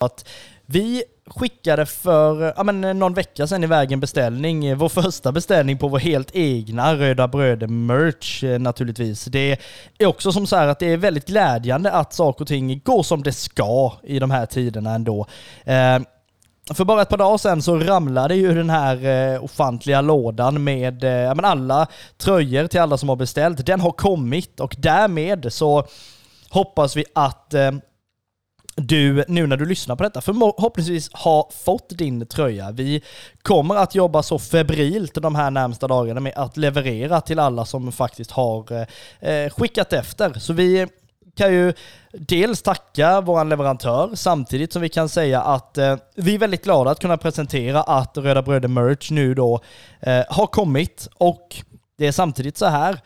att vi skickade för ja, men, eh, någon vecka sedan iväg en beställning, eh, vår första beställning på vår helt egna Röda Bröder-merch eh, naturligtvis. Det är också som så här att det är väldigt glädjande att saker och ting går som det ska i de här tiderna ändå. Eh, för bara ett par dagar sedan så ramlade ju den här eh, ofantliga lådan med eh, men alla tröjor till alla som har beställt. Den har kommit och därmed så hoppas vi att eh, du, nu när du lyssnar på detta, förhoppningsvis har fått din tröja. Vi kommer att jobba så febrilt de här närmsta dagarna med att leverera till alla som faktiskt har eh, eh, skickat efter. Så vi kan ju dels tacka vår leverantör samtidigt som vi kan säga att eh, vi är väldigt glada att kunna presentera att Röda Bröder Merch nu då eh, har kommit och det är samtidigt så här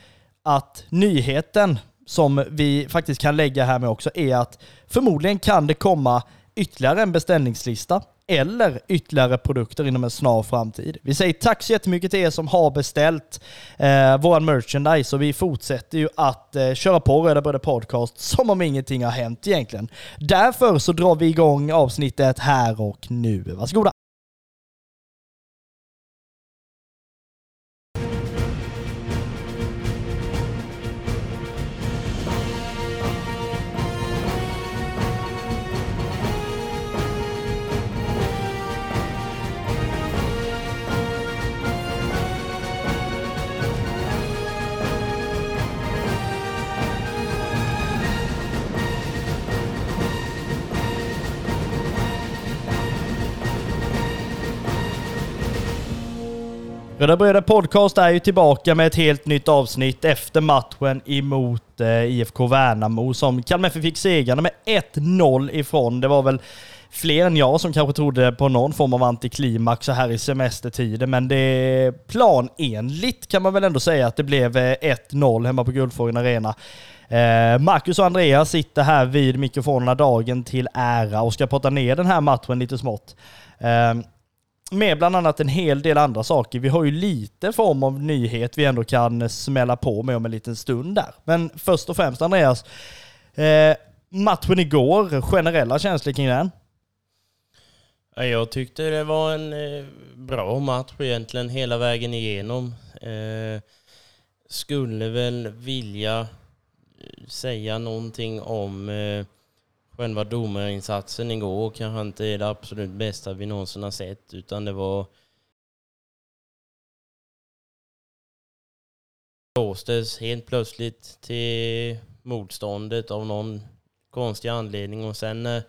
att nyheten som vi faktiskt kan lägga här med också är att förmodligen kan det komma ytterligare en beställningslista eller ytterligare produkter inom en snar framtid. Vi säger tack så jättemycket till er som har beställt eh, vår merchandise och vi fortsätter ju att eh, köra på Röda Bröder Podcast som om ingenting har hänt egentligen. Därför så drar vi igång avsnittet här och nu. Varsågoda! Röda Bröder Podcast är ju tillbaka med ett helt nytt avsnitt efter matchen emot eh, IFK Värnamo som Kalmar FF fick segrarna med 1-0 ifrån. Det var väl fler än jag som kanske trodde på någon form av antiklimax så här i semestertider, men det är planenligt kan man väl ändå säga att det blev eh, 1-0 hemma på Guldfågeln Arena. Eh, Marcus och Andreas sitter här vid mikrofonerna dagen till ära och ska prata ner den här matchen lite smått. Eh, med bland annat en hel del andra saker. Vi har ju lite form av nyhet vi ändå kan smälla på med om en liten stund där. Men först och främst Andreas, eh, matchen igår, generella känslor kring den? Jag tyckte det var en eh, bra match egentligen hela vägen igenom. Eh, skulle väl vilja eh, säga någonting om eh, själva domarinsatsen igår kanske inte är det absolut bästa vi någonsin har sett, utan det var blåstes helt plötsligt till motståndet av någon konstig anledning och sen när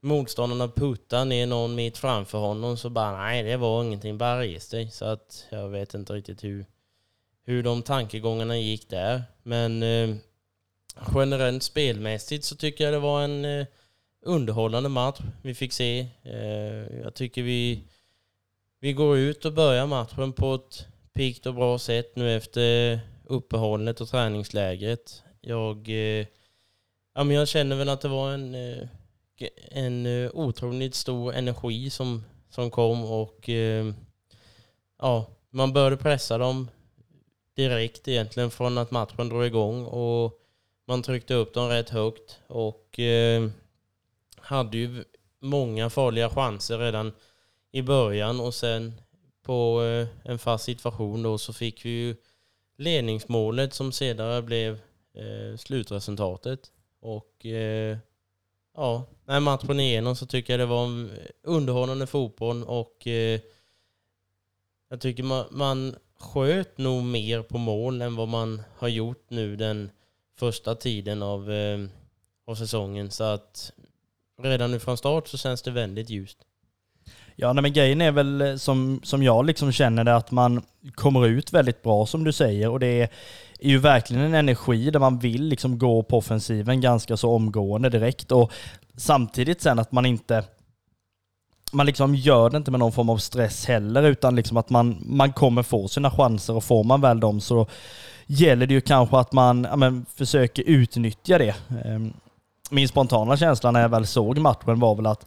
motståndarna puttar ner någon mitt framför honom så bara nej, det var ingenting, bara res dig. Så att jag vet inte riktigt hur, hur de tankegångarna gick där. Men eh, generellt spelmässigt så tycker jag det var en eh, underhållande match vi fick se. Eh, jag tycker vi, vi går ut och börjar matchen på ett pikt och bra sätt nu efter uppehållet och träningslägret. Jag, eh, ja, men jag känner väl att det var en, eh, en eh, otroligt stor energi som, som kom och eh, ja, man började pressa dem direkt egentligen från att matchen drog igång och man tryckte upp dem rätt högt och eh, hade ju många farliga chanser redan i början och sen på eh, en fast situation då så fick vi ju ledningsmålet som senare blev eh, slutresultatet. Och eh, ja, när matchen igenom så tycker jag det var en underhållande fotboll och eh, jag tycker man, man sköt nog mer på mål än vad man har gjort nu den första tiden av, eh, av säsongen. Så att redan nu från start så känns det väldigt ljust. Ja, nej, men grejen är väl eh, som, som jag liksom känner det att man kommer ut väldigt bra som du säger och det är, är ju verkligen en energi där man vill liksom gå på offensiven ganska så omgående direkt och samtidigt sen att man inte man liksom gör det inte med någon form av stress heller utan liksom att man, man kommer få sina chanser och får man väl dem så gäller det ju kanske att man ja, men, försöker utnyttja det. Ehm, min spontana känsla när jag väl såg matchen var väl att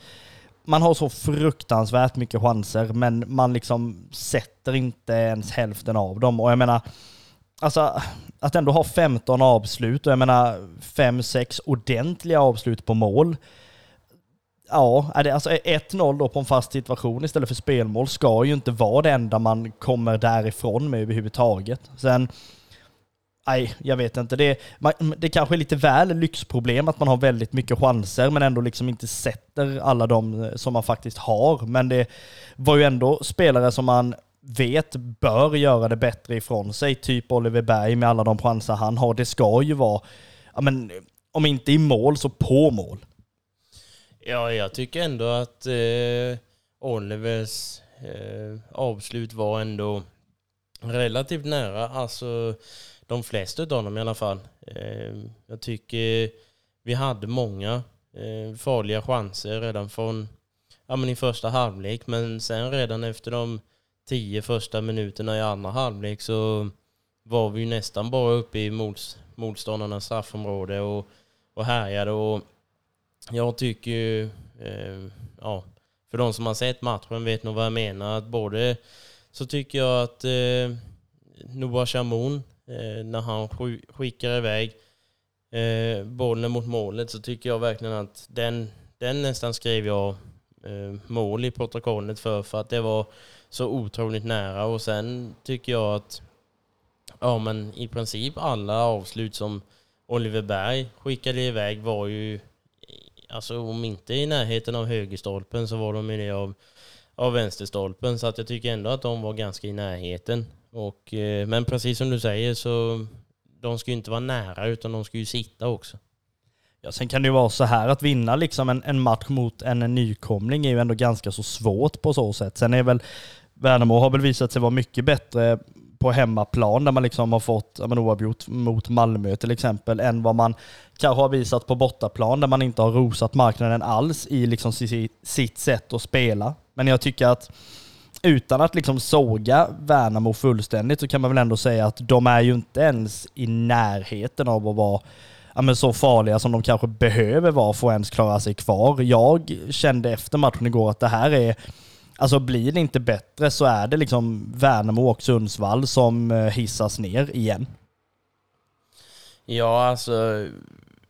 man har så fruktansvärt mycket chanser, men man liksom sätter inte ens hälften av dem. Och jag menar, alltså att ändå ha 15 avslut och jag menar 5-6 ordentliga avslut på mål. ja, är det, alltså 1-0 då på en fast situation istället för spelmål ska ju inte vara det enda man kommer därifrån med överhuvudtaget. Sen, nej, jag vet inte. Det, man, det kanske är lite väl lyxproblem att man har väldigt mycket chanser men ändå liksom inte sätter alla de eh, som man faktiskt har. Men det var ju ändå spelare som man vet bör göra det bättre ifrån sig, typ Oliver Berg med alla de chanser han har. Det ska ju vara, ja men, om inte i mål så på mål. Ja, jag tycker ändå att eh, Olivers eh, avslut var ändå relativt nära. Alltså de flesta av dem i alla fall. Eh, jag tycker vi hade många eh, farliga chanser redan från ja, men i första halvlek. Men sen redan efter de tio första minuterna i andra halvlek så var vi nästan bara uppe i motståndarnas straffområde och, och härjade. Och jag tycker ju, eh, ja, för de som har sett matchen vet nog vad jag menar. Att både så tycker jag att eh, Noah Shamoun Eh, när han skickar iväg eh, bollen mot målet så tycker jag verkligen att den, den nästan skrev jag eh, mål i protokollet för, för att det var så otroligt nära. Och sen tycker jag att ja, men i princip alla avslut som Oliver Berg skickade iväg var ju alltså om inte i närheten av högerstolpen så var de i det av, av vänsterstolpen. Så att jag tycker ändå att de var ganska i närheten. Och, eh, men precis som du säger så de ska ju inte vara nära utan de ska ju sitta också. Ja, sen kan det ju vara så här att vinna liksom en, en match mot en, en nykomling är ju ändå ganska så svårt på så sätt. Sen är väl Värnamo har väl visat sig vara mycket bättre på hemmaplan där man liksom har fått oavgjort mot Malmö till exempel än vad man kanske har visat på bortaplan där man inte har rosat marknaden alls i liksom sitt sätt att spela. Men jag tycker att utan att liksom såga Värnamo fullständigt så kan man väl ändå säga att de är ju inte ens i närheten av att vara ja, men så farliga som de kanske behöver vara för att ens klara sig kvar. Jag kände efter matchen igår att det här är Alltså blir det inte bättre så är det liksom Värnamo och Sundsvall som eh, hissas ner igen. Ja, alltså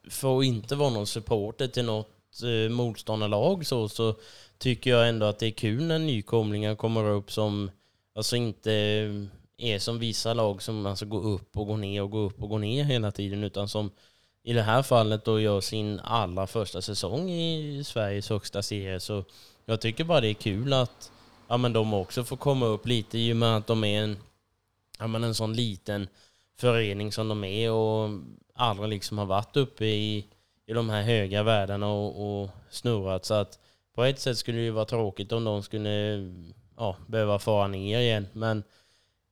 för att inte vara någon supporter till något eh, motståndarlag så, så tycker jag ändå att det är kul när nykomlingar kommer upp som alltså inte eh, är som vissa lag som alltså går upp och går ner och går upp och går ner hela tiden utan som i det här fallet då gör sin allra första säsong i Sveriges högsta serie så jag tycker bara det är kul att ja, men de också får komma upp lite i och med att de är en, ja, men en sån liten förening som de är och aldrig liksom har varit uppe i, i de här höga värdena och, och snurrat. Så att på ett sätt skulle det ju vara tråkigt om de skulle ja, behöva fara ner igen. Men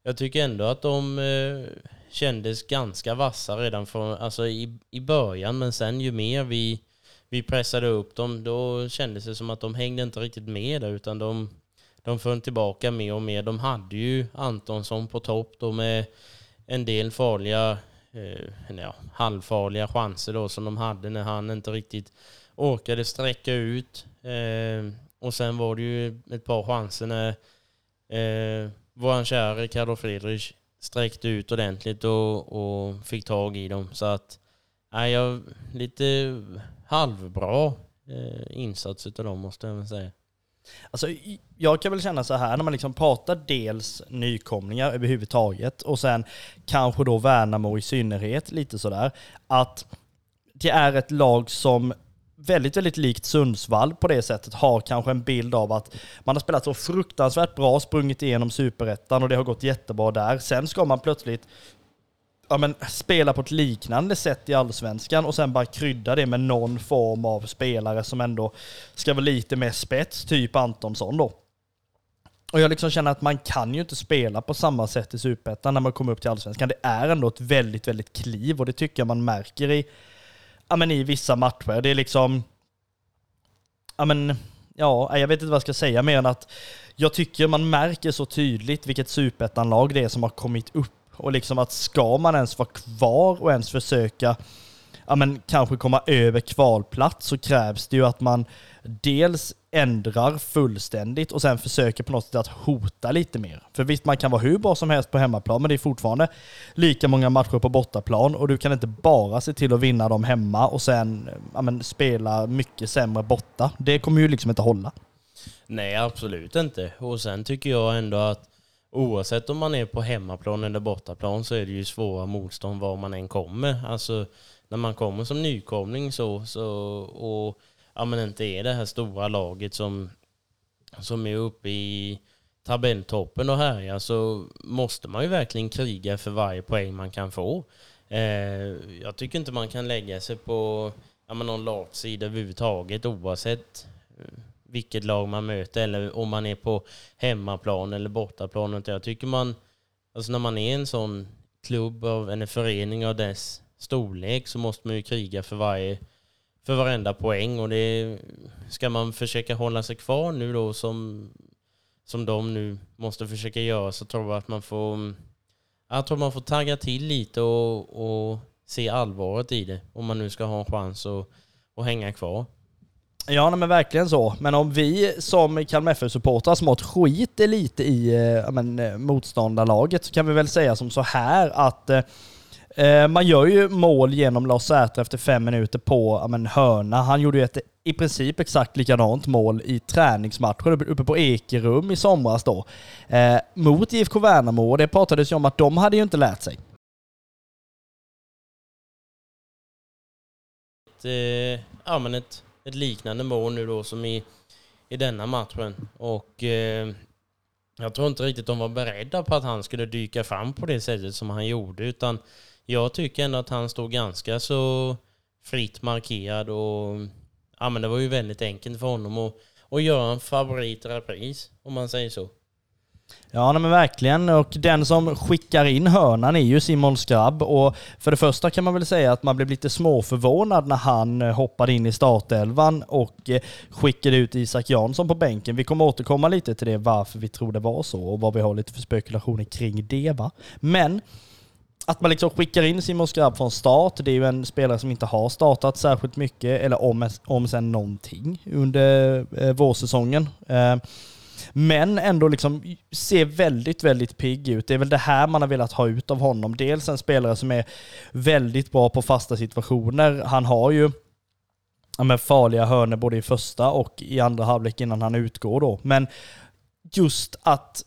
jag tycker ändå att de eh, kändes ganska vassa redan från, alltså i, i början. Men sen ju mer vi vi pressade upp dem, då kändes det som att de hängde inte riktigt med där, utan de, de föll tillbaka mer och mer. De hade ju Antonsson på topp då med en del farliga, eh, ja, halvfarliga chanser då som de hade när han inte riktigt orkade sträcka ut. Eh, och sen var det ju ett par chanser när eh, våran kära Ricardo Friedrich sträckte ut ordentligt och, och fick tag i dem. Så att, nej, jag lite halvbra eh, insats utav dem måste jag väl säga. Alltså, jag kan väl känna så här när man liksom pratar dels nykomlingar överhuvudtaget och sen kanske då Värnamo i synnerhet lite sådär, att det är ett lag som väldigt, väldigt likt Sundsvall på det sättet har kanske en bild av att man har spelat så fruktansvärt bra, sprungit igenom superettan och det har gått jättebra där. Sen ska man plötsligt ja, men, spela på ett liknande sätt i allsvenskan och sen bara krydda det med någon form av spelare som ändå ska vara lite mer spets, typ Antonsson då. Och jag liksom känner att man kan ju inte spela på samma sätt i Superettan när man kommer upp till Allsvenskan. Det är ändå ett väldigt, väldigt kliv och det tycker jag man märker i, ja, men i vissa matcher. Det är liksom, ja men, ja, jag vet inte vad jag ska säga mer än att jag tycker man märker så tydligt vilket Superettan-lag det är som har kommit upp och liksom att ska man ens vara kvar och ens försöka ja, men, kanske komma över kvalplats så krävs det ju att man dels ändrar fullständigt och sen försöker på något sätt att hota lite mer. För visst, man kan vara hur bra som helst på hemmaplan, men det är fortfarande lika många matcher på bortaplan och du kan inte bara se till att vinna dem hemma och sen ja, men, spela mycket sämre borta. Det kommer ju liksom inte hålla. Nej, absolut inte. Och sen tycker jag ändå att oavsett om man är på hemmaplan eller bortaplan så är det ju svåra motstånd var man än kommer. Alltså när man kommer som nykomling så, så och ja, men inte är det här stora laget som, som är uppe i tabelltoppen och härjar så måste man ju verkligen kriga för varje poäng man kan få. Eh, jag tycker inte man kan lägga sig på ja, men någon lagsida överhuvudtaget oavsett eh, vilket lag man möter eller om man är på hemmaplan eller bortaplan. Jag tycker man, alltså när man är en sån klubb av en förening av dess storlek så måste man ju kriga för varje för varenda poäng och det ska man försöka hålla sig kvar nu då som, som de nu måste försöka göra så tror jag att man får jag tror man får tagga till lite och, och se allvaret i det om man nu ska ha en chans att, att hänga kvar. Ja, men verkligen så. Men om vi som Kalmar FF-supportrar smått skiter lite i eh, men, eh, motståndarlaget så kan vi väl säga som så här att Eh, Eh, man gör ju mål genom Lars Säter efter fem minuter på ja, men, hörna. Han gjorde ju ett i princip exakt likadant mål i träningsmatcher uppe på Ekerum i somras då. Eh, mot IFK Värnamo och det pratades ju om att de hade ju inte lärt sig. Ett, eh, ja, men ett, ett liknande mål nu då som i, i denna matchen. Och eh, jag tror inte riktigt de var beredda på att han skulle dyka fram på det sättet som han gjorde utan jag tycker ändå att han stod ganska så fritt markerad och ja, men det var ju väldigt enkelt för honom att, att göra en favorit repris, om man säger så. Ja, men verkligen. Och den som skickar in hörnan är ju Simon Skrabb. Och för det första kan man väl säga att man blev lite småförvånad när han eh, hoppade in i startelvan och eh, skickade ut Isak Jansson på bänken. Vi kommer återkomma lite till det, varför vi tror det var så och vad vi har lite för spekulationer kring det. Va? Men att man liksom skickar in Simon Skrabb från start, det är ju en spelare som inte har startat särskilt mycket, eller om, om sen någonting under eh, vårsäsongen. Eh, men ändå liksom ser väldigt, väldigt pigg ut. Det är väl det här man har velat ha ut av honom. Dels en spelare som är väldigt bra på fasta situationer. Han har ju ja, farliga hörnor både i första och i andra halvlek innan han utgår då. Men just att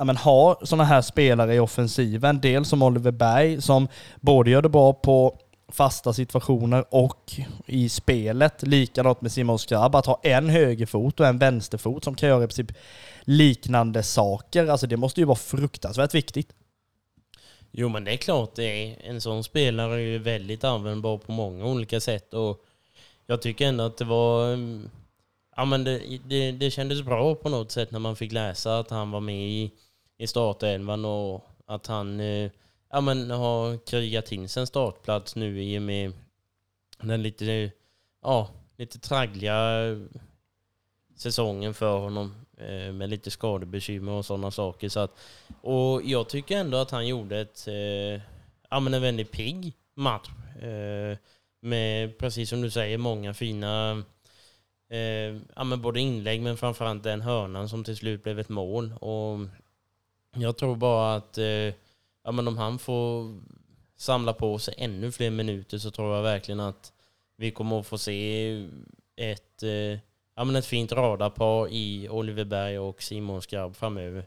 ja, men, ha sådana här spelare i offensiven. Dels som Oliver Berg som både gör det bra på fasta situationer och i spelet. Likadant med Simon Skrabb, att ha en högerfot och en vänsterfot som kan göra i princip liknande saker. Alltså det måste ju vara fruktansvärt viktigt. Jo men det är klart det är. En sån spelare är ju väldigt användbar på många olika sätt och jag tycker ändå att det var mm, Ja men det, det, det kändes bra på något sätt när man fick läsa att han var med i i startelvan och att han eh, ja, men har krigat in sin startplats nu i och med den lite, ja, lite traggliga eh, säsongen för honom eh, med lite skadebekymmer och sådana saker. Så att, och jag tycker ändå att han gjorde ett, eh, ja, men en väldigt pigg match. med, precis som du säger, många fina ja, men både inlägg men framförallt den hörnan som till slut blev ett mål. Och jag tror bara att eh, ja, men om han får samla på sig ännu fler minuter så tror jag verkligen att vi kommer att få se ett, eh, ja, men ett fint radarpar i Oliver Berg och Simon Skarb framöver.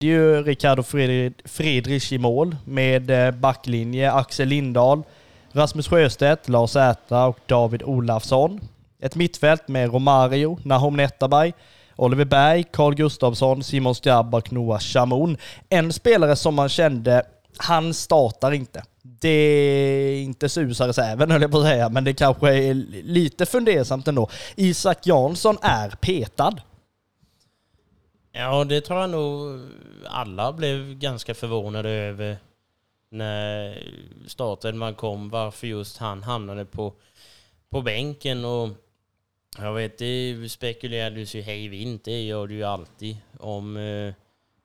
Det är ju Ricardo Friedrich i mål med eh, backlinje Axel Lindahl, Rasmus Sjöstedt, Lars Äta och David Olafsson. Ett mittfält med Romario, Nahom Netabay, Oliver Berg, Carl Gustafsson, Simon Skrabb och Noah Shamoun. En spelare som man kände, han startar inte. Det är inte susarreserven höll jag på att säga, men det kanske är lite fundersamt ändå. Isak Jansson är petad. Ja, det tror jag nog alla blev ganska förvånade över när starten man kom, varför just han hamnade på, på bänken. och jag vet, det spekulerades ju hej vilt, det gör du ju alltid om, eh,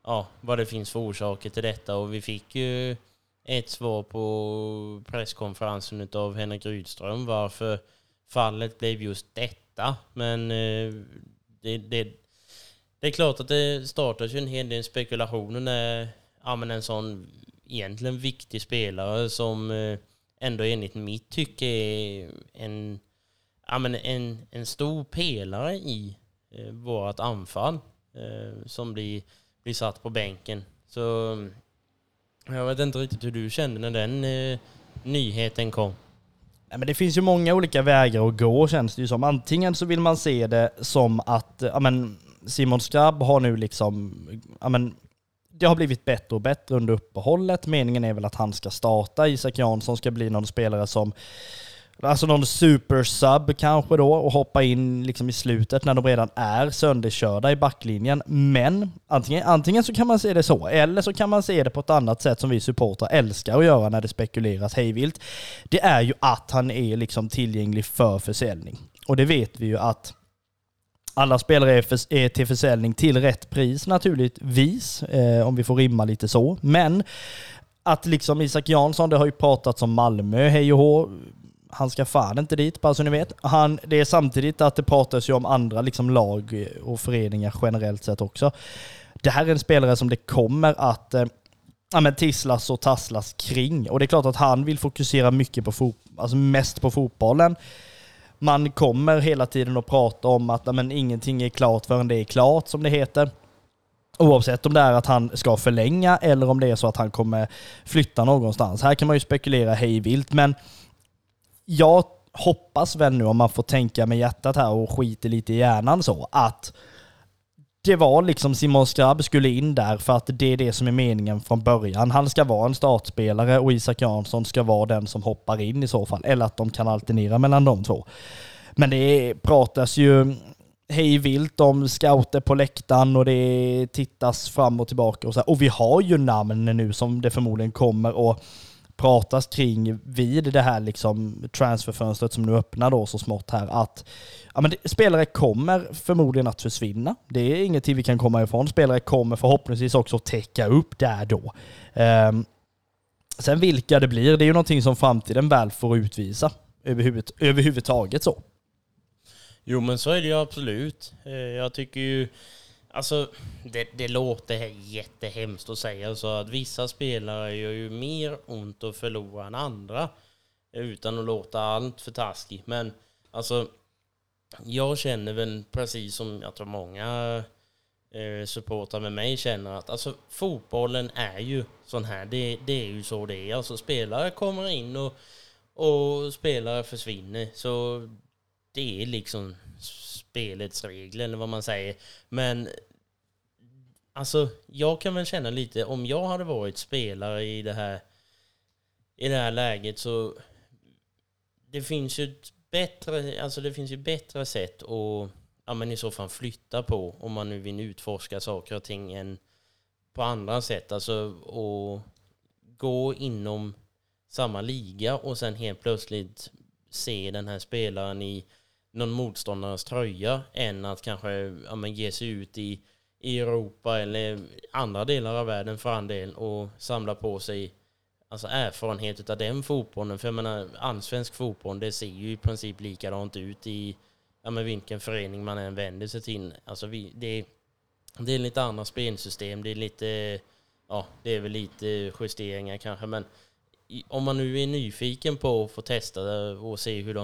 ja, vad det finns för orsaker till detta och vi fick ju ett svar på presskonferensen av Henrik Rydström varför fallet blev just detta. Men eh, det, det, det är klart att det startas ju en hel del spekulationer när ja, men en sån egentligen viktig spelare som eh, ändå enligt mitt tycke är en, ja, men en, en stor pelare i eh, vårt anfall eh, som blir, blir satt på bänken. Så mm, jag vet inte riktigt hur du kände när den eh, nyheten kom. Ja, men det finns ju många olika vägar att gå känns det ju som. Antingen så vill man se det som att ja, men Simon Skrabb har nu liksom, ja, men, det har blivit bättre och bättre under uppehållet. Meningen är väl att han ska starta. Isak Jansson ska bli någon spelare som Alltså någon super-sub kanske då och hoppa in liksom i slutet när de redan är sönderkörda i backlinjen. Men antingen, antingen så kan man se det så, eller så kan man se det på ett annat sätt som vi supportrar älskar att göra när det spekuleras hejvilt. Det är ju att han är liksom tillgänglig för försäljning. Och det vet vi ju att alla spelare är, för, är till försäljning till rätt pris naturligtvis, eh, om vi får rimma lite så. Men att liksom Isak Jansson, det har ju pratats om Malmö, hej och hå han ska fan inte dit, bara så ni vet. Han, det är samtidigt att det pratas ju om andra liksom lag och föreningar generellt sett också. Det här är en spelare som det kommer att eh, ja, men tisslas och tasslas kring. Och det är klart att han vill fokusera mycket på fotboll, alltså mest på fotbollen. Man kommer hela tiden att prata om att ja, men, ingenting är klart förrän det är klart, som det heter. Oavsett om det är att han ska förlänga eller om det är så att han kommer flytta någonstans. Här kan man ju spekulera hej vilt, men jag hoppas väl nu, om man får tänka med hjärtat här och skiter lite i hjärnan så, att det var liksom Simon Skrabb skulle in där för att det är det som är meningen från början. Han ska vara en startspelare och Isak Jansson ska vara den som hoppar in i så fall. Eller att de kan alternera mellan de två. Men det pratas ju hej vilt om scouter på läktaren och det tittas fram och tillbaka och så. Och vi har ju namn nu som det förmodligen kommer och pratas kring vid det här liksom transferfönstret som nu öppnar då så smått här att ja, men det, spelare kommer förmodligen att försvinna. Det är ingenting vi kan komma ifrån. Spelare kommer förhoppningsvis också täcka upp där då. Um, sen vilka det blir, det är ju någonting som framtiden väl får utvisa överhuvud, överhuvudtaget så. Jo men så är det ju absolut. Eh, jag tycker ju Alltså, det, det låter jättehemskt att säga så att vissa spelare gör ju mer ont att förlora än andra. Utan att låta allt för taskigt. Men alltså, jag känner väl precis som jag tror många eh, supportrar med mig känner att alltså, fotbollen är ju sån här. Det, det är ju så det är. Alltså spelare kommer in och, och spelare försvinner. Så det är liksom spelets regler eller vad man säger. Men alltså, jag kan väl känna lite, om jag hade varit spelare i det här, i det här läget så det finns ju ett bättre, alltså det finns ju bättre sätt att ja, men i så fall flytta på om man nu vill utforska saker och ting än på andra sätt. Alltså att gå inom samma liga och sen helt plötsligt se den här spelaren i någon motståndares tröja än att kanske ja, men ge sig ut i, i Europa eller andra delar av världen för all del och samla på sig alltså erfarenhet av den fotbollen. För jag menar, allsvensk fotboll, det ser ju i princip likadant ut i ja, men vilken förening man än vänder sig till. Alltså vi, det, det är lite andra spelsystem, det är lite, ja, det är väl lite justeringar kanske, men om man nu är nyfiken på att få testa och se hur det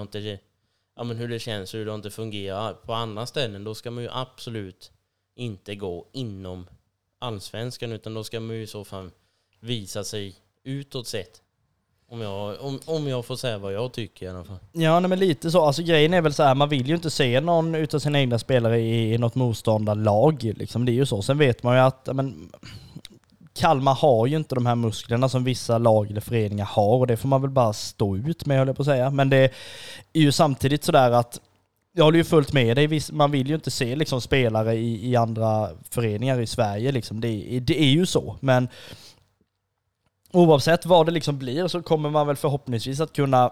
ja, men hur det känns och hur det inte fungerar på andra ställen, då ska man ju absolut inte gå inom allsvenskan, utan då ska man ju i så fall visa sig utåt sett. Om jag, om, om jag får säga vad jag tycker i alla fall. Ja, nej, men lite så. Alltså grejen är väl så här, man vill ju inte se någon utav sina egna spelare i, i något motståndarlag. Liksom. Det är ju så. Sen vet man ju att men, Kalmar har ju inte de här musklerna som vissa lag eller föreningar har och det får man väl bara stå ut med, höll jag på att säga. Men det är ju samtidigt sådär att jag håller ju fullt med dig. Man vill ju inte se liksom spelare i, i andra föreningar i Sverige. Liksom. Det, det är ju så. Men oavsett vad det liksom blir så kommer man väl förhoppningsvis att kunna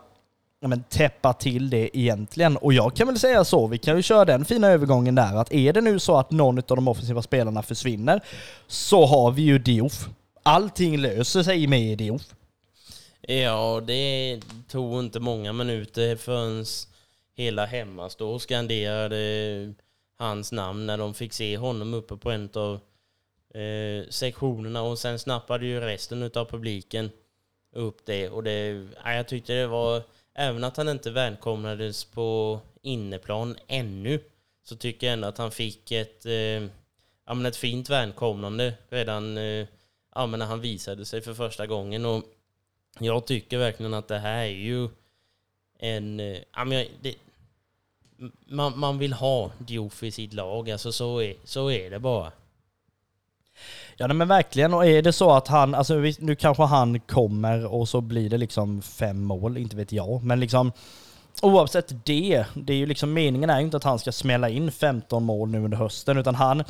ja, men, täppa till det egentligen. Och jag kan väl säga så, vi kan ju köra den fina övergången där, att är det nu så att någon av de offensiva spelarna försvinner, så har vi ju Diouf. Allting löser sig med Diouf. Ja, det tog inte många minuter förrän hela hemmastå skanderade hans namn när de fick se honom uppe på en av eh, sektionerna och sen snappade ju resten av publiken upp det och det, ja, jag tyckte det var, även att han inte välkomnades på inneplan ännu, så tycker jag ändå att han fick ett, eh, ja, men ett fint välkomnande redan eh, ja, men när han visade sig för första gången. Och jag tycker verkligen att det här är ju en... Eh, ja, men det, man, man vill ha Diouf i sitt lag, alltså så är, så är det bara. Ja nej, men verkligen, och är det så att han, alltså visst, nu kanske han kommer och så blir det liksom fem mål, inte vet jag, men liksom oavsett det, det är ju liksom meningen är ju inte att han ska smälla in 15 mål nu under hösten, utan han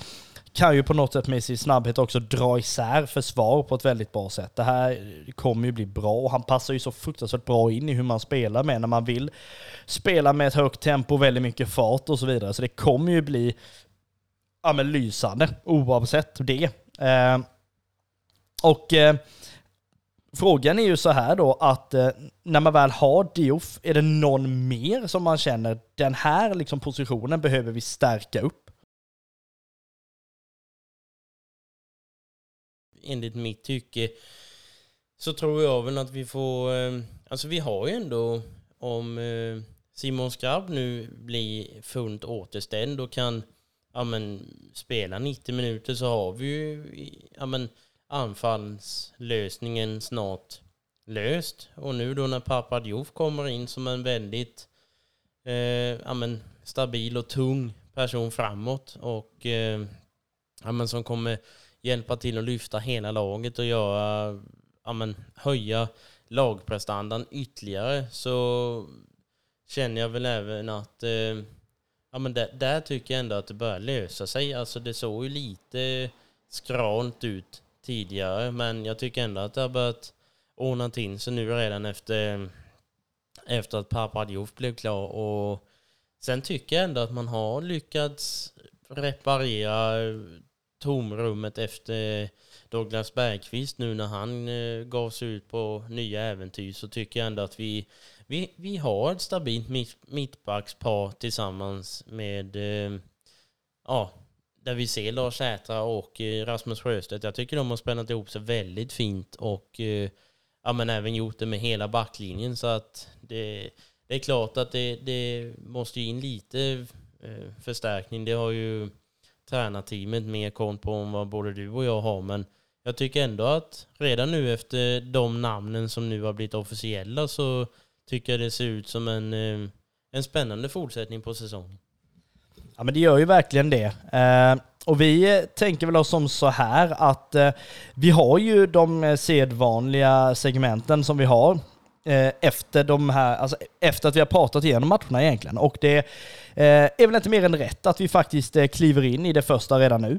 kan ju på något sätt med sin snabbhet också dra isär försvar på ett väldigt bra sätt. Det här kommer ju bli bra och han passar ju så fruktansvärt bra in i hur man spelar med när man vill spela med ett högt tempo, väldigt mycket fart och så vidare. Så det kommer ju bli ja, men lysande oavsett det. Eh, och eh, frågan är ju så här då att eh, när man väl har Diouf, är det någon mer som man känner den här liksom positionen behöver vi stärka upp? enligt mitt tycke så tror jag väl att vi får, eh, alltså vi har ju ändå om eh, Simon Skrabb nu blir fullt återställd och kan ja, men, spela 90 minuter så har vi ju ja, men, anfallslösningen snart löst. Och nu då när Papadjov kommer in som en väldigt eh, ja, men, stabil och tung person framåt och eh, ja, men, som kommer hjälpa till att lyfta hela laget och göra, ja, men, höja lagprestandan ytterligare så känner jag väl även att eh, ja, men där, där, tycker jag ändå att det börjar lösa sig. Alltså det såg ju lite skralt ut tidigare men jag tycker ändå att det har börjat ordna till sig nu redan efter, efter att Papa blev klar och sen tycker jag ändå att man har lyckats reparera tomrummet efter Douglas Bergqvist nu när han eh, gav sig ut på nya äventyr så tycker jag ändå att vi, vi, vi har ett stabilt mitt, mittbackspar tillsammans med eh, ja, där vi ser Lars Sätra och eh, Rasmus Sjöstedt. Jag tycker de har spännat ihop sig väldigt fint och eh, ja, men även gjort det med hela backlinjen så att det, det är klart att det, det måste in lite eh, förstärkning. Det har ju tränarteamet mer koll på än vad både du och jag har. Men jag tycker ändå att redan nu efter de namnen som nu har blivit officiella så tycker jag det ser ut som en, eh, en spännande fortsättning på säsongen. Ja men det gör ju verkligen det. Eh, och vi eh, tänker väl oss som så här att vi har ju de sedvanliga segmenten som vi har efter, de här, alltså efter att vi har pratat igenom matcherna egentligen. Och det är väl inte mer än rätt att vi faktiskt kliver in i det första redan nu.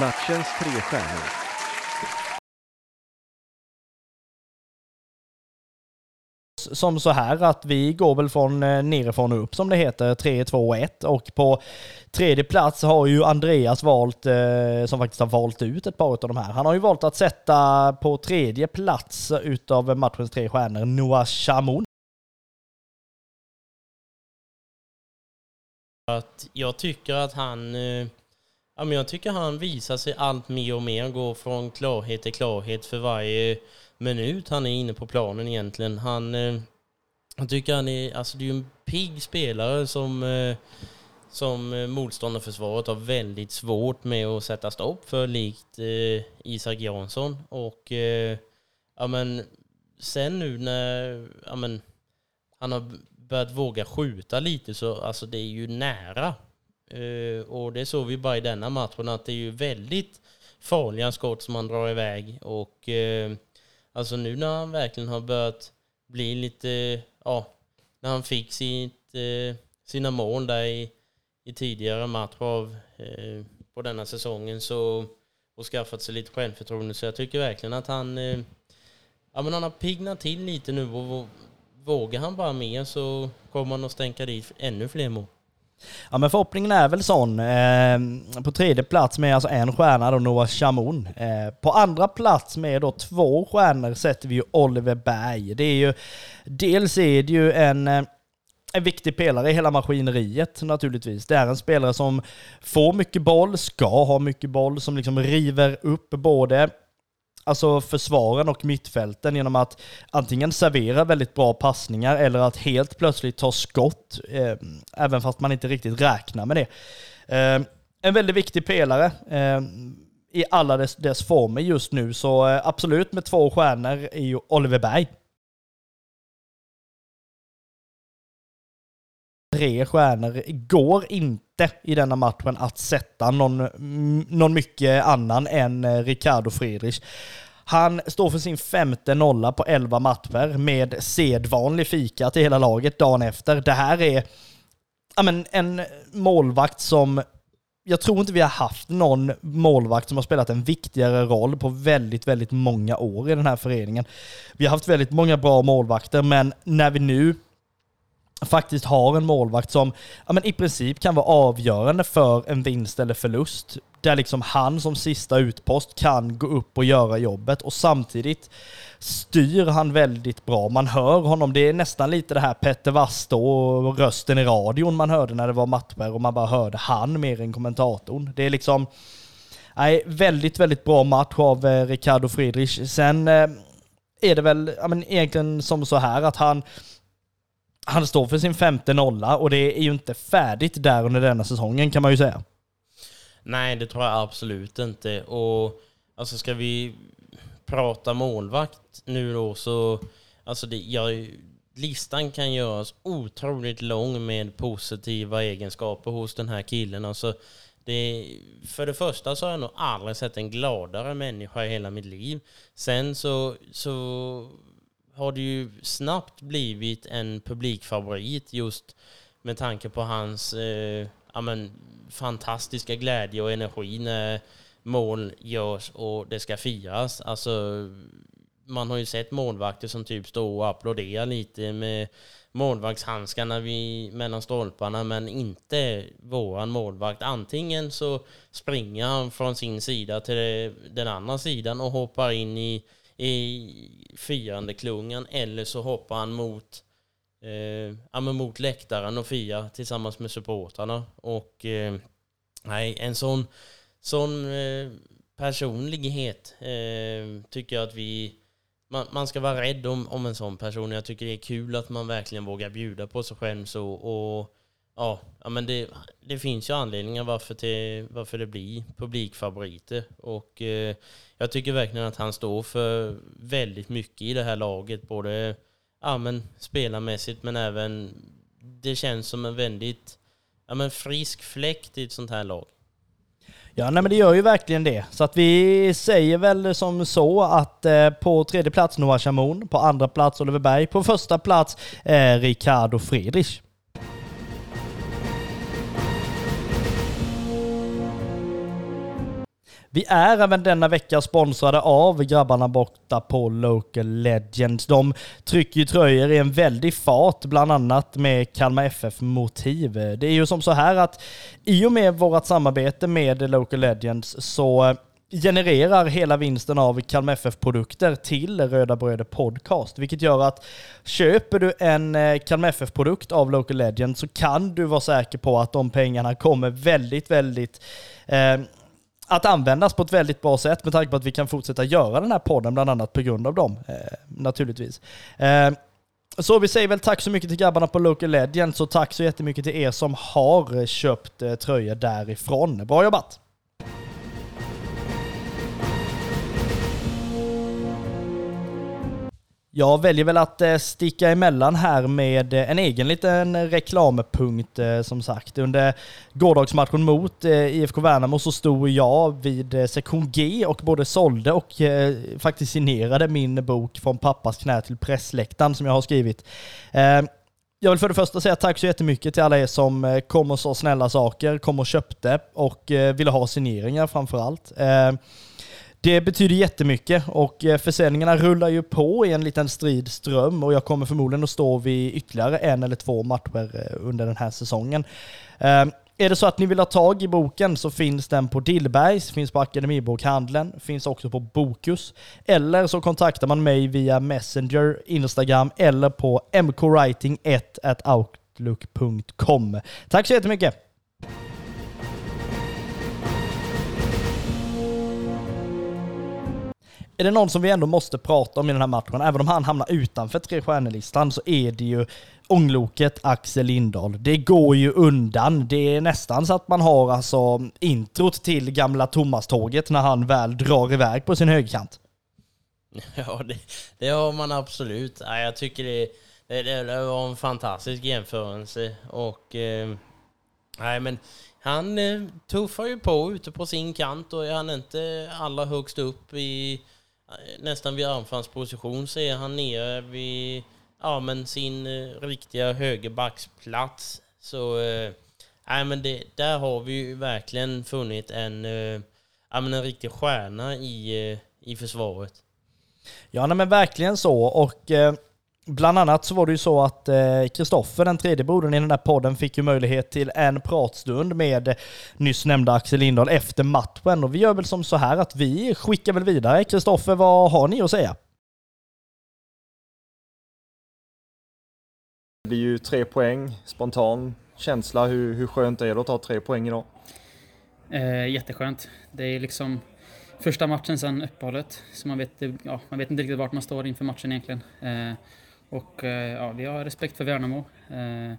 Matchens tre stjärnor. som så här att vi går väl från eh, nerifrån och upp som det heter, 3, 2, 1 och på tredje plats har ju Andreas valt, eh, som faktiskt har valt ut ett par av de här. Han har ju valt att sätta på tredje plats utav matchens tre stjärnor Noah Chamoun. Att jag tycker att han eh, Ja, men jag tycker han visar sig allt mer och mer, går från klarhet till klarhet för varje minut han är inne på planen egentligen. Han, eh, jag tycker han är, alltså det är ju en pigg spelare som, eh, som eh, motståndarförsvaret har väldigt svårt med att sätta stopp för, likt Isak Jansson. Och ja men sen nu när, ja men han har börjat våga skjuta lite så, alltså det är ju nära. Eh, och det såg vi bara i denna matchen att det är ju väldigt farliga skott som han drar iväg och eh, Alltså nu när han verkligen har börjat bli lite, ja, när han fick sitt, eh, sina mål där i, i tidigare matcher av, på denna säsongen så, och skaffat sig lite självförtroende. Så jag tycker verkligen att han, ja, men han har piggnat till lite nu och vågar han bara mer så kommer han att stänka dit ännu fler mål. Ja men förhoppningen är väl sån. Eh, på tredje plats med alltså en stjärna då Noah Chamoun. Eh, på andra plats med då två stjärnor sätter vi ju Oliver Berg. Det är ju, dels är det ju en eh, en viktig pelare i hela maskineriet naturligtvis. Det är en spelare som får mycket boll, ska ha mycket boll, som liksom river upp både alltså försvaren och mittfälten genom att antingen servera väldigt bra passningar eller att helt plötsligt ta skott, eh, även fast man inte riktigt räknar med det. Eh, en väldigt viktig pelare eh, i alla dess, dess former just nu, så eh, absolut med två stjärnor är ju Oliver Berg. tre stjärnor går inte i denna matchen att sätta någon, mm, någon mycket annan än eh, Ricardo Friedrich. Han står för sin femte nolla på elva matcher med sedvanlig fika till hela laget dagen efter. Det här är ja, men, en målvakt som jag tror inte vi har haft någon målvakt som har spelat en viktigare roll på väldigt, väldigt många år i den här föreningen. Vi har haft väldigt många bra målvakter, men när vi nu faktiskt har en målvakt som ja, men i princip kan vara avgörande för en vinst eller förlust. Där liksom han som sista utpost kan gå upp och göra jobbet och samtidigt styr han väldigt bra. Man hör honom, det är nästan lite det här Petter Wasto och rösten i radion man hörde när det var matcher och man bara hörde han mer än kommentatorn. Det är liksom, nej, väldigt, väldigt bra match av eh, Ricardo Friedrich. Sen eh, är det väl ja, men egentligen som så här att han han står för sin femte nolla och det är ju inte färdigt där under denna säsongen kan man ju säga. Nej, det tror jag absolut inte. Och alltså ska vi prata målvakt nu då så, alltså det, jag, listan kan göras otroligt lång med positiva egenskaper hos den här killen. Alltså, det, för det första så har jag nog aldrig sett en gladare människa i hela mitt liv. Sen så, så har det ju snabbt blivit en publikfavorit just med tanke på hans eh, ja, men, fantastiska glädje och energi när mål görs och det ska firas. Alltså, man har ju sett målvakter som typ står och applåderar lite med målvaktshandskarna vid, mellan stolparna, men inte våran målvakt. Antingen så springer han från sin sida till den andra sidan och hoppar in i i firandeklungan eller så hoppar han mot, eh, ja, mot läktaren och firar tillsammans med supportrarna. Och eh, nej, en sån, sån eh, personlighet eh, tycker jag att vi man, man ska vara rädd om, om en sån person. Jag tycker det är kul att man verkligen vågar bjuda på sig själv så. Och ja, ja men det, det finns ju anledningar varför, till, varför det blir publikfavoriter. Och eh, jag tycker verkligen att han står för väldigt mycket i det här laget. Både ja, men, spelarmässigt men även det känns som en väldigt ja, men, frisk fläkt i ett sånt här lag. Ja, nej, men det gör ju verkligen det. Så att vi säger väl som så att eh, på tredje plats Noah Shamoun, på andra plats Oliver Berg, på första plats eh, Ricardo Friedrich. Vi är även denna vecka sponsrade av grabbarna borta på Local Legends. De trycker ju tröjor i en väldig fart, bland annat med Kalmar FF-motiv. Det är ju som så här att i och med vårt samarbete med Local Legends så eh, genererar hela vinsten av Kalmar FF-produkter till Röda Bröder Podcast, vilket gör att köper du en eh, Kalmar FF-produkt av Local Legends så kan du vara säker på att de pengarna kommer väldigt, väldigt eh, att användas på ett väldigt bra sätt med tanke på att vi kan fortsätta göra den här podden bland annat på grund av dem, eh, naturligtvis. Eh, så vi säger väl tack så mycket till grabbarna på Local Legends och tack så jättemycket till er som har köpt eh, tröjor därifrån. Bra jobbat! Jag väljer väl att eh, sticka emellan här med eh, en egen liten reklampunkt eh, som sagt. Under gårdagsmatchen mot IFK Värnamo så stod jag vid sektion G och både sålde och faktiskt signerade min bok Från pappas knä till pressläktaren som jag har skrivit. Jag vill för det första säga tack så jättemycket till alla er som kom och sa snälla saker, kom och köpte och ville ha signeringar framför allt. Det betyder jättemycket och eh, försäljningarna rullar ju på i en liten strid ström och jag kommer förmodligen att stå vid ytterligare en eller två matcher eh, under den här säsongen. Eh, är det så att ni vill ha tag i boken så finns den på Dillbergs, finns på Akademibokhandeln, finns också på Bokus. Eller så kontaktar man mig via Messenger, Instagram eller på mkwriting1 outlook.com. Tack så jättemycket! Är det någon som vi ändå måste prata om i den här matchen, även om han hamnar utanför tre stjärnelistan, så är det ju ångloket Axel Lindahl. Det går ju undan. Det är nästan så att man har alltså introt till gamla Thomas-tåget när han väl drar iväg på sin högerkant. Ja, det, det har man absolut. Ja, jag tycker det, det, det var en fantastisk jämförelse och eh, nej men han eh, tuffar ju på ute på sin kant och är han inte allra högst upp i nästan vid anfallsposition så är han nere vid ja, men sin eh, riktiga högerbacksplats. Så eh, men det, där har vi ju verkligen funnit en, eh, ja, men en riktig stjärna i, eh, i försvaret. Ja, nej, men verkligen så. Och Bland annat så var det ju så att Kristoffer, eh, den tredje brodern i den där podden, fick ju möjlighet till en pratstund med nyss nämnda Axel Lindahl efter matchen. Och vi gör väl som så här att vi skickar väl vidare. Kristoffer, vad har ni att säga? Det blir ju tre poäng, spontan känsla. Hur, hur skönt är det att ta tre poäng idag? Eh, jätteskönt. Det är liksom första matchen sedan uppehållet, så man vet, ja, man vet inte riktigt vart man står inför matchen egentligen. Eh, och eh, ja, vi har respekt för Värnamo. Eh,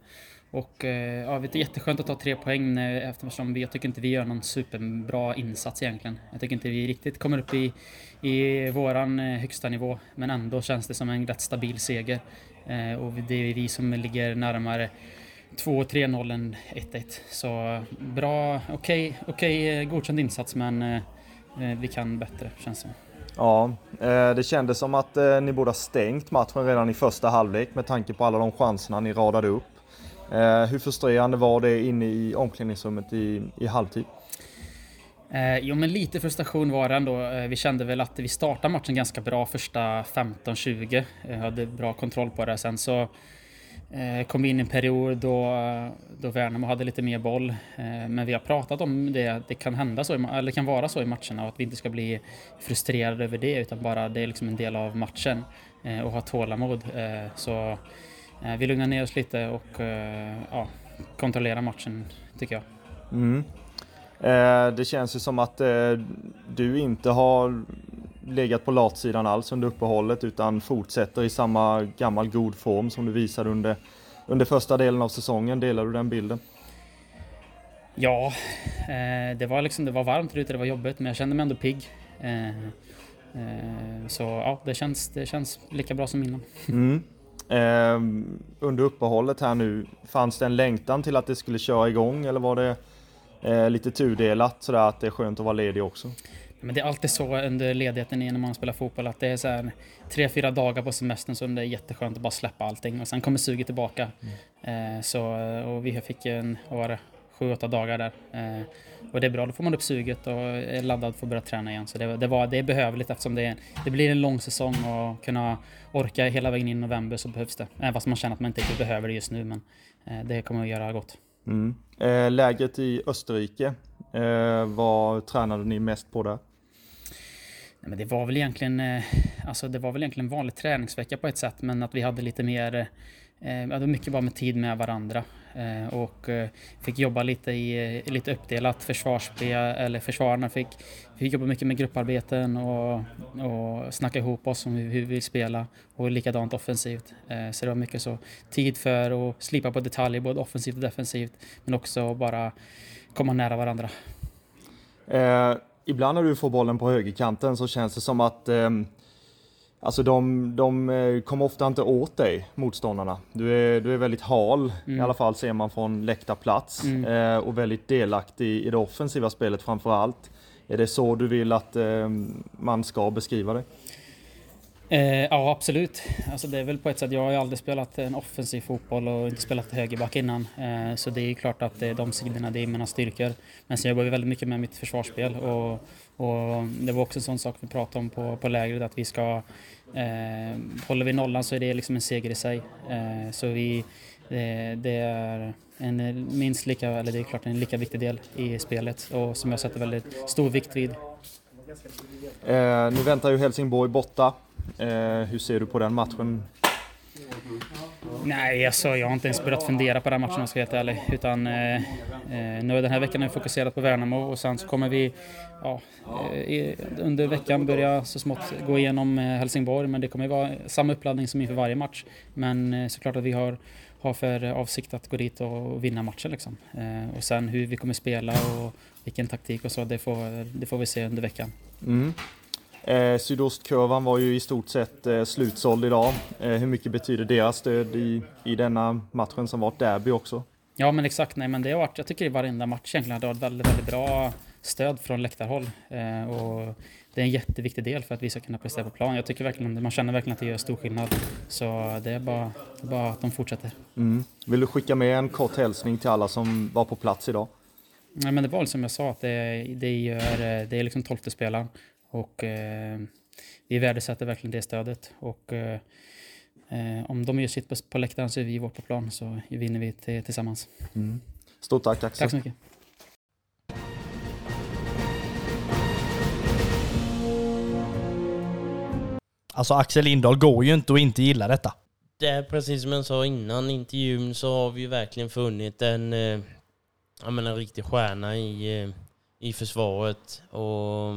och eh, ja, det är jätteskönt att ta tre poäng eftersom jag tycker inte vi gör någon superbra insats egentligen. Jag tycker inte vi riktigt kommer upp i, i våran högsta nivå, men ändå känns det som en rätt stabil seger. Och det är vi som ligger närmare 2-3-0 än 1-1. Så bra, okej, okay, okay, godkänd insats men vi kan bättre känns det som. Ja, eh, det kändes som att eh, ni borde ha stängt matchen redan i första halvlek med tanke på alla de chanserna ni radade upp. Eh, hur frustrerande var det inne i omklädningsrummet i, i halvtid? Eh, jo, men lite frustration var det ändå. Vi kände väl att vi startade matchen ganska bra första 15-20. Hade bra kontroll på det. Sen så Eh, kom in i en period då, då Värnamo hade lite mer boll. Eh, men vi har pratat om det, det kan hända så, eller kan vara så i matcherna och att vi inte ska bli frustrerade över det utan bara det är liksom en del av matchen eh, och ha tålamod. Eh, så eh, vi lugnar ner oss lite och ja, kontrollerar matchen tycker jag. Mm. Det känns ju som att du inte har legat på latsidan alls under uppehållet utan fortsätter i samma gammal god form som du visade under, under första delen av säsongen. Delar du den bilden? Ja, eh, det var liksom det var varmt ute, det var jobbigt, men jag kände mig ändå pigg. Eh, eh, så ja, det känns, det känns lika bra som innan. Mm. Eh, under uppehållet här nu, fanns det en längtan till att det skulle köra igång eller var det eh, lite tudelat sådär att det är skönt att vara ledig också? Men det är alltid så under ledigheten när man spelar fotboll att det är så här tre, fyra dagar på semestern så det är jätteskönt att bara släppa allting och sen kommer suget tillbaka. Mm. Eh, så, och vi fick en, vad var det, sju, åtta dagar där. Eh, och det är bra, då får man upp suget och är laddad för att börja träna igen. Så det, det, var, det är behövligt eftersom det, det blir en lång säsong och kunna orka hela vägen in i november så behövs det. Även fast man känner att man inte behöver det just nu men eh, det kommer att göra gott. Mm. Läget i Österrike, vad tränade ni mest på där? Nej, men det var väl egentligen, eh, alltså det var väl egentligen en vanlig träningsvecka på ett sätt, men att vi hade lite mer, eh, det var mycket bara med tid med varandra eh, och eh, fick jobba lite i eh, lite uppdelat försvarsspel, eller försvararna fick, fick jobba mycket med grupparbeten och, och snacka ihop oss om hur vi vill spela och likadant offensivt. Så det var mycket så tid för att slipa på detaljer, både offensivt och defensivt, men också bara komma nära varandra. Eh ibland när du får bollen på högerkanten så känns det som att eh, Alltså de, de eh, kommer ofta inte åt dig, motståndarna. Du är, du är väldigt hal, mm. i alla fall ser man från läktarplats. Mm. Eh, och väldigt delaktig i det offensiva spelet framför allt. Är det så du vill att eh, man ska beskriva dig? Eh, ja, absolut. Alltså det är väl på ett sätt, jag har ju aldrig spelat en offensiv fotboll och inte spelat högerback innan. Eh, så det är ju klart att det är de sidorna, det är mina styrkor. Men sen jobbar vi väldigt mycket med mitt försvarsspel och, och det var också en sån sak vi pratade om på, på lägret att vi ska eh, Håller vi nollan så är det liksom en seger i sig. Eh, så vi, det, det är en minst lika, eller det är klart en lika viktig del i spelet och som jag sätter väldigt stor vikt vid. Eh, nu väntar ju Helsingborg borta. Eh, hur ser du på den matchen? Nej, alltså, jag har inte ens börjat fundera på den matchen om jag ska vara helt ärlig. Utan, eh, eh, nu den här veckan har jag fokuserat på Värnamo och sen så kommer vi ja, eh, under veckan börja så smått gå igenom Helsingborg. Men det kommer vara samma uppladdning som inför varje match. Men eh, såklart att vi har, har för avsikt att gå dit och vinna matchen. Liksom. Eh, och sen hur vi kommer spela och vilken taktik och så, det får, det får vi se under veckan. Mm. Eh, Sydostkurvan var ju i stort sett eh, slutsåld idag. Eh, hur mycket betyder deras stöd i, i denna matchen som var ett derby också? Ja men exakt, nej men det har varit, jag tycker i varenda match egentligen har det varit väldigt, väldigt bra stöd från läktarhåll. Eh, och det är en jätteviktig del för att vi ska kunna prestera på plan. Jag tycker verkligen, man känner verkligen att det gör stor skillnad. Så det är bara, bara att de fortsätter. Mm. Vill du skicka med en kort hälsning till alla som var på plats idag? Nej men det var som jag sa, att det, det, gör, det är liksom tolfte spelaren. Och eh, vi värdesätter verkligen det stödet. Och eh, om de gör sitt på, på läktaren så är vi vårt på plan så vinner vi till, tillsammans. Mm. Stort tack Axel. Tack så mycket. Alltså Axel Lindahl går ju inte att inte gilla detta. Det är precis som jag sa innan intervjun så har vi ju verkligen funnit en, eh, jag menar, en riktig stjärna i, eh, i försvaret. Och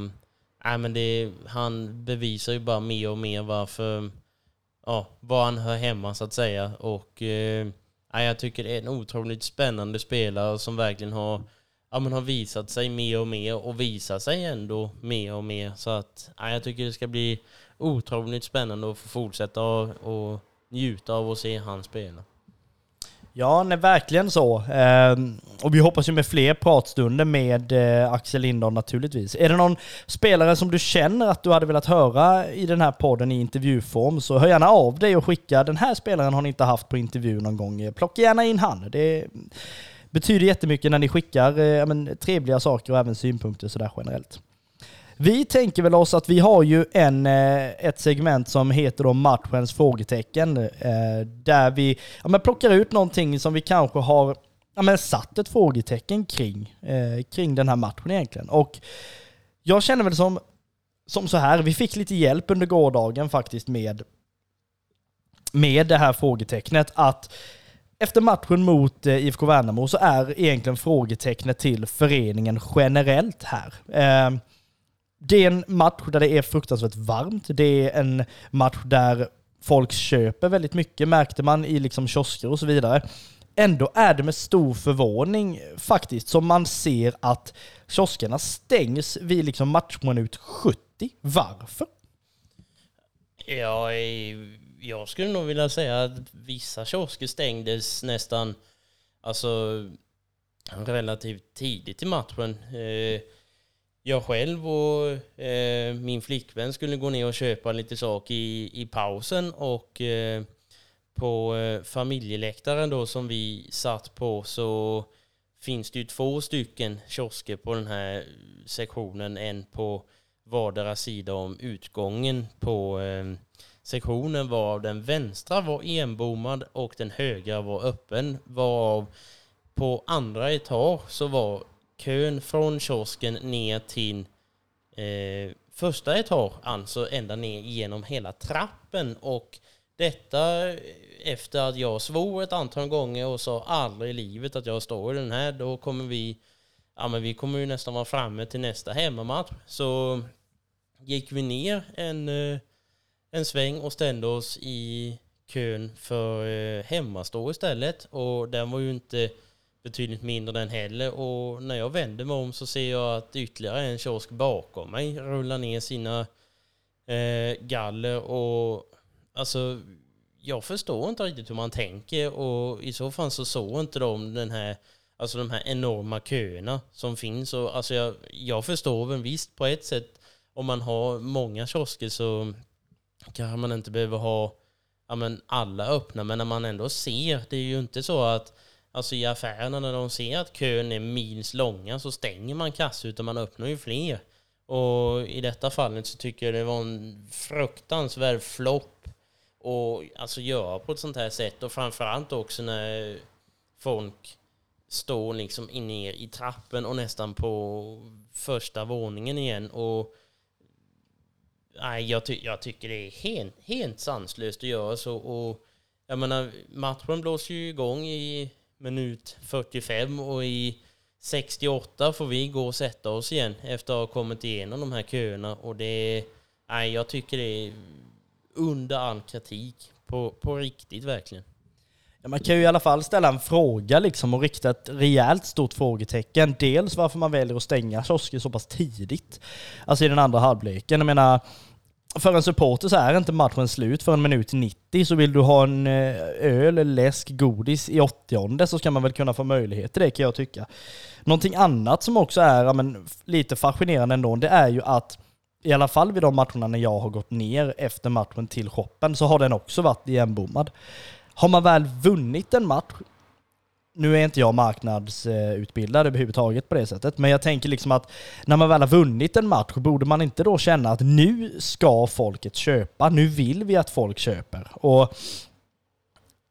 Nej, men det, han bevisar ju bara mer och mer varför, ja, var han hör hemma så att säga. Och eh, jag tycker det är en otroligt spännande spelare som verkligen har, ja, men har visat sig mer och mer och visar sig ändå mer och mer. Så att ja, jag tycker det ska bli otroligt spännande att få fortsätta och, och njuta av att se han spela. Ja, nej, verkligen så. Eh, och vi hoppas ju med fler pratstunder med eh, Axel Lindahl naturligtvis. Är det någon spelare som du känner att du hade velat höra i den här podden i intervjuform så hör gärna av dig och skicka den här spelaren har ni inte haft på intervju någon gång. Eh, plocka gärna in han. Det betyder jättemycket när ni skickar eh, men, trevliga saker och även synpunkter sådär generellt. Vi tänker väl oss att vi har ju en, eh, ett segment som heter då matchens frågetecken. Eh, där vi ja, men plockar ut någonting som vi kanske har ja, men satt ett frågetecken kring, eh, kring den här matchen egentligen. Och jag känner väl som, som så här, vi fick lite hjälp under gårdagen faktiskt med, med det här frågetecknet att efter matchen mot eh, IFK Värnamo så är egentligen frågetecknet till föreningen generellt här. Eh, det är en match där det är fruktansvärt varmt. Det är en match där folk köper väldigt mycket, märkte man i liksom kiosker och så vidare. Ändå är det med stor förvåning faktiskt som man ser att kioskerna stängs vid liksom matchminut 70. Varför? Ja, eh, jag skulle nog vilja säga att vissa kiosker stängdes nästan alltså relativt tidigt i matchen. Eh, jag själv och eh, min flickvän skulle gå ner och köpa lite saker i, i pausen och eh, på eh, familjeläktaren då som vi satt på så finns det ju två stycken kiosker på den här sektionen. En på vardera sida om utgången på eh, sektionen varav den vänstra var enbommad och den högra var öppen. Varav på andra etage så var kön från kiosken ner till eh, första etagen, alltså ända ner genom hela trappen. Och detta efter att jag svor ett antal gånger och sa aldrig i livet att jag står i den här, då kommer vi, ja men vi kommer ju nästan vara framme till nästa hemmamatch. Så gick vi ner en, eh, en sväng och ställde oss i kön för eh, hemmastå istället. Och den var ju inte betydligt mindre den heller. Och när jag vänder mig om så ser jag att ytterligare en kiosk bakom mig rullar ner sina eh, galler och alltså jag förstår inte riktigt hur man tänker och i så fall så såg inte de den här Alltså de här enorma köerna som finns och alltså jag, jag förstår väl visst på ett sätt om man har många kiosker så kanske man inte behöver ha ja, men alla öppna, men när man ändå ser, det är ju inte så att Alltså i affärerna när de ser att kön är mils långa så stänger man kassor utan man öppnar ju fler. Och i detta fallet så tycker jag det var en fruktansvärd flopp och alltså göra på ett sånt här sätt och framförallt också när folk står liksom inne i trappen och nästan på första våningen igen och nej, jag, ty jag tycker det är helt, helt sanslöst att göra så och jag menar matchen blåser ju igång i minut 45 och i 68 får vi gå och sätta oss igen efter att ha kommit igenom de här köerna och det nej, jag tycker det är under all kritik på, på riktigt verkligen. Ja, man kan ju i alla fall ställa en fråga liksom och rikta ett rejält stort frågetecken. Dels varför man väljer att stänga kiosker så pass tidigt, alltså i den andra halvleken. Jag menar, för en supporter så är inte matchen slut för en minut 90, så vill du ha en eh, öl, läsk, godis i 80 så ska man väl kunna få möjlighet till det kan jag tycka. Någonting annat som också är men, lite fascinerande ändå, det är ju att i alla fall vid de matcherna när jag har gått ner efter matchen till shoppen så har den också varit igenbommad. Har man väl vunnit en match, nu är inte jag marknadsutbildad överhuvudtaget på det sättet, men jag tänker liksom att när man väl har vunnit en match, borde man inte då känna att nu ska folket köpa, nu vill vi att folk köper. Och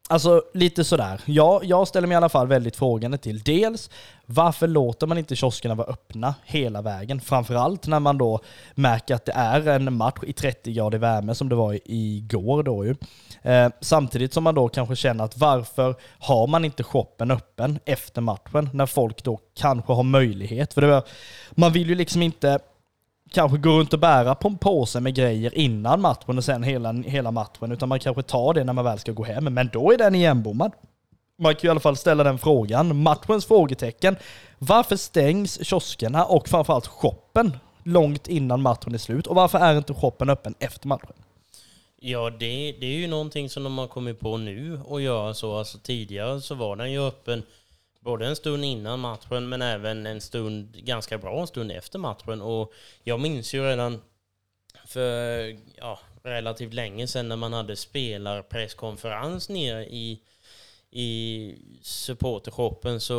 Alltså lite sådär. Ja, jag ställer mig i alla fall väldigt frågande till dels varför låter man inte kioskerna vara öppna hela vägen? Framförallt när man då märker att det är en match i 30 grader värme som det var igår då ju. Eh, samtidigt som man då kanske känner att varför har man inte shoppen öppen efter matchen när folk då kanske har möjlighet? För det var, man vill ju liksom inte kanske går runt och bära på en påse med grejer innan matchen och sen hela, hela matchen, utan man kanske tar det när man väl ska gå hem. Men då är den igenbommad. Man kan ju i alla fall ställa den frågan. Matchens frågetecken. Varför stängs kioskerna och framförallt shoppen långt innan matchen är slut? Och varför är inte shoppen öppen efter matchen? Ja, det, det är ju någonting som de har kommit på nu att göra så. Alltså tidigare så var den ju öppen både en stund innan matchen men även en stund, ganska bra en stund efter matchen. Och jag minns ju redan för ja, relativt länge sedan när man hade spelarpresskonferens nere i, i supportershoppen så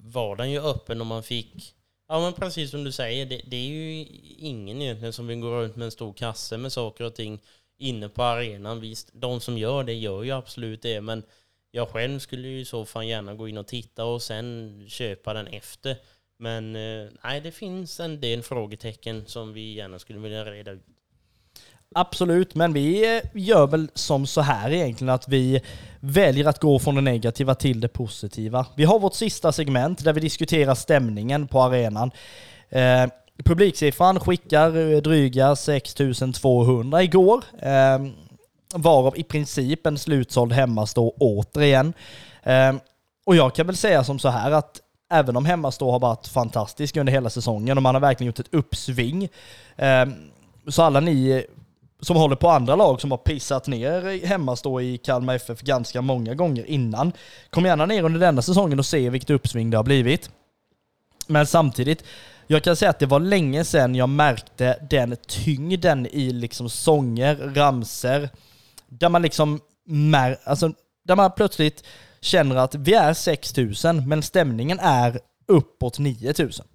var den ju öppen och man fick Ja men precis som du säger, det, det, är ju ingen egentligen som vill gå runt med en stor kasse med saker och ting inne på arenan. Visst, de som gör det gör ju absolut det, men jag själv skulle ju i så fall gärna gå in och titta och sen köpa den efter. Men eh, nej, det finns en del frågetecken som vi gärna skulle vilja reda ut. Absolut, men vi eh, gör väl som så här egentligen att vi väljer att gå från det negativa till det positiva. Vi har vårt sista segment där vi diskuterar stämningen på arenan. Eh, publiksiffran skickar eh, dryga 6200 igår. Eh, varav i princip en slutsåld hemmastå återigen. Eh, och jag kan väl säga som så här att även om hemmastå har varit fantastisk under hela säsongen och man har verkligen gjort ett uppsving. Eh, så alla ni som håller på andra lag som har pissat ner hemmastå i Kalmar FF ganska många gånger innan. Kom gärna ner under denna säsongen och se vilket uppsving det har blivit. Men samtidigt, jag kan säga att det var länge sedan jag märkte den tyngden i liksom sånger, ramser där man liksom mär, alltså, där man plötsligt känner att vi är 6000 men stämningen är uppåt 9000.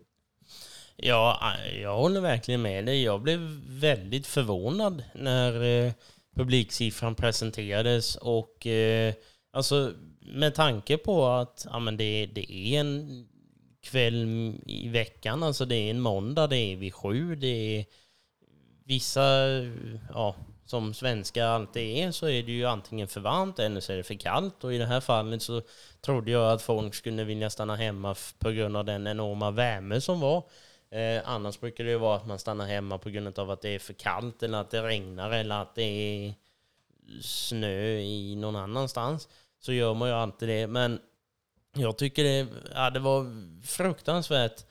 Ja, jag håller verkligen med dig. Jag blev väldigt förvånad när eh, publiksiffran presenterades och eh, alltså med tanke på att ja, men det, det är en kväll i veckan, alltså det är en måndag, det är vid sju, det är vissa, ja, som svenska alltid är så är det ju antingen för varmt eller så är det för kallt och i det här fallet så trodde jag att folk skulle vilja stanna hemma på grund av den enorma värme som var. Eh, annars brukar det ju vara att man stannar hemma på grund av att det är för kallt eller att det regnar eller att det är snö i någon annanstans. Så gör man ju alltid det. Men jag tycker det, ja, det var fruktansvärt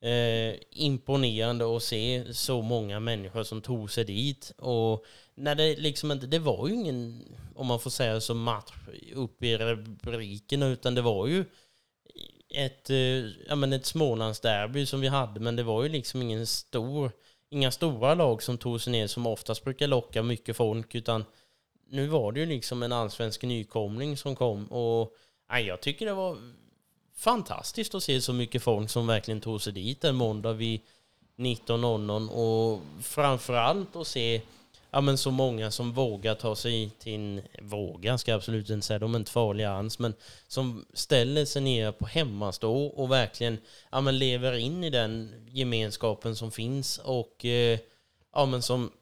eh, imponerande att se så många människor som tog sig dit. Och när det liksom inte, det var ju ingen, om man får säga så, match upp i rubrikerna, utan det var ju ett, eh, ja, men ett Smålandsderby som vi hade, men det var ju liksom ingen stor inga stora lag som tog sig ner som oftast brukar locka mycket folk utan nu var det ju liksom en allsvensk nykomling som kom och nej, jag tycker det var fantastiskt att se så mycket folk som verkligen tog sig dit en måndag vid 19.00 och framförallt att se ja, men så många som vågar ta sig till en, vågar ska jag absolut inte säga, de är inte farliga alls, men som ställer sig ner på hemmastå och verkligen ja, men lever in i den gemenskapen som finns och eh, ja, men som,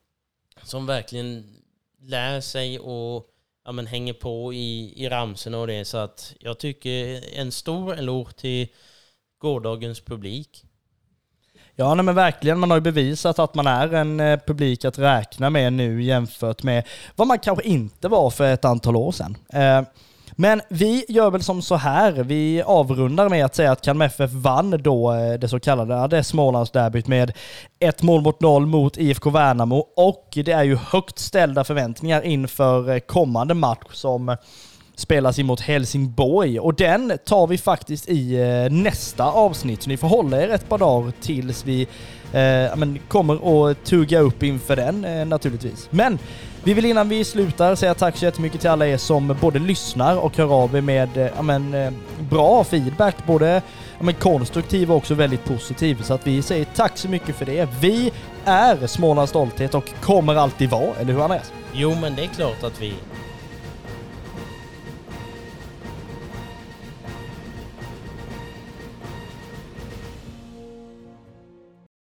som verkligen lär sig och ja, men hänger på i, i ramsorna och det. Så att jag tycker en stor eloge till gårdagens publik. Ja, nej, men verkligen. Man har ju bevisat att man är en eh, publik att räkna med nu jämfört med vad man kanske inte var för ett antal år sedan. Eh, men vi gör väl som så här, vi avrundar med att säga att Kalmar FF vann då eh, det så kallade det Smålandsderbyt med ett mål mot noll mot IFK Värnamo och det är ju högt ställda förväntningar inför eh, kommande match som spelas emot Helsingborg och den tar vi faktiskt i eh, nästa avsnitt. Så ni får hålla er ett par dagar tills vi eh, men, kommer att tugga upp inför den eh, naturligtvis. Men vi vill innan vi slutar säga tack så jättemycket till alla er som både lyssnar och hör av er med eh, men, eh, bra feedback, både men, konstruktiv och också väldigt positiv. Så att vi säger tack så mycket för det. Vi är Smålands stolthet och kommer alltid vara, eller hur Andreas? Jo, men det är klart att vi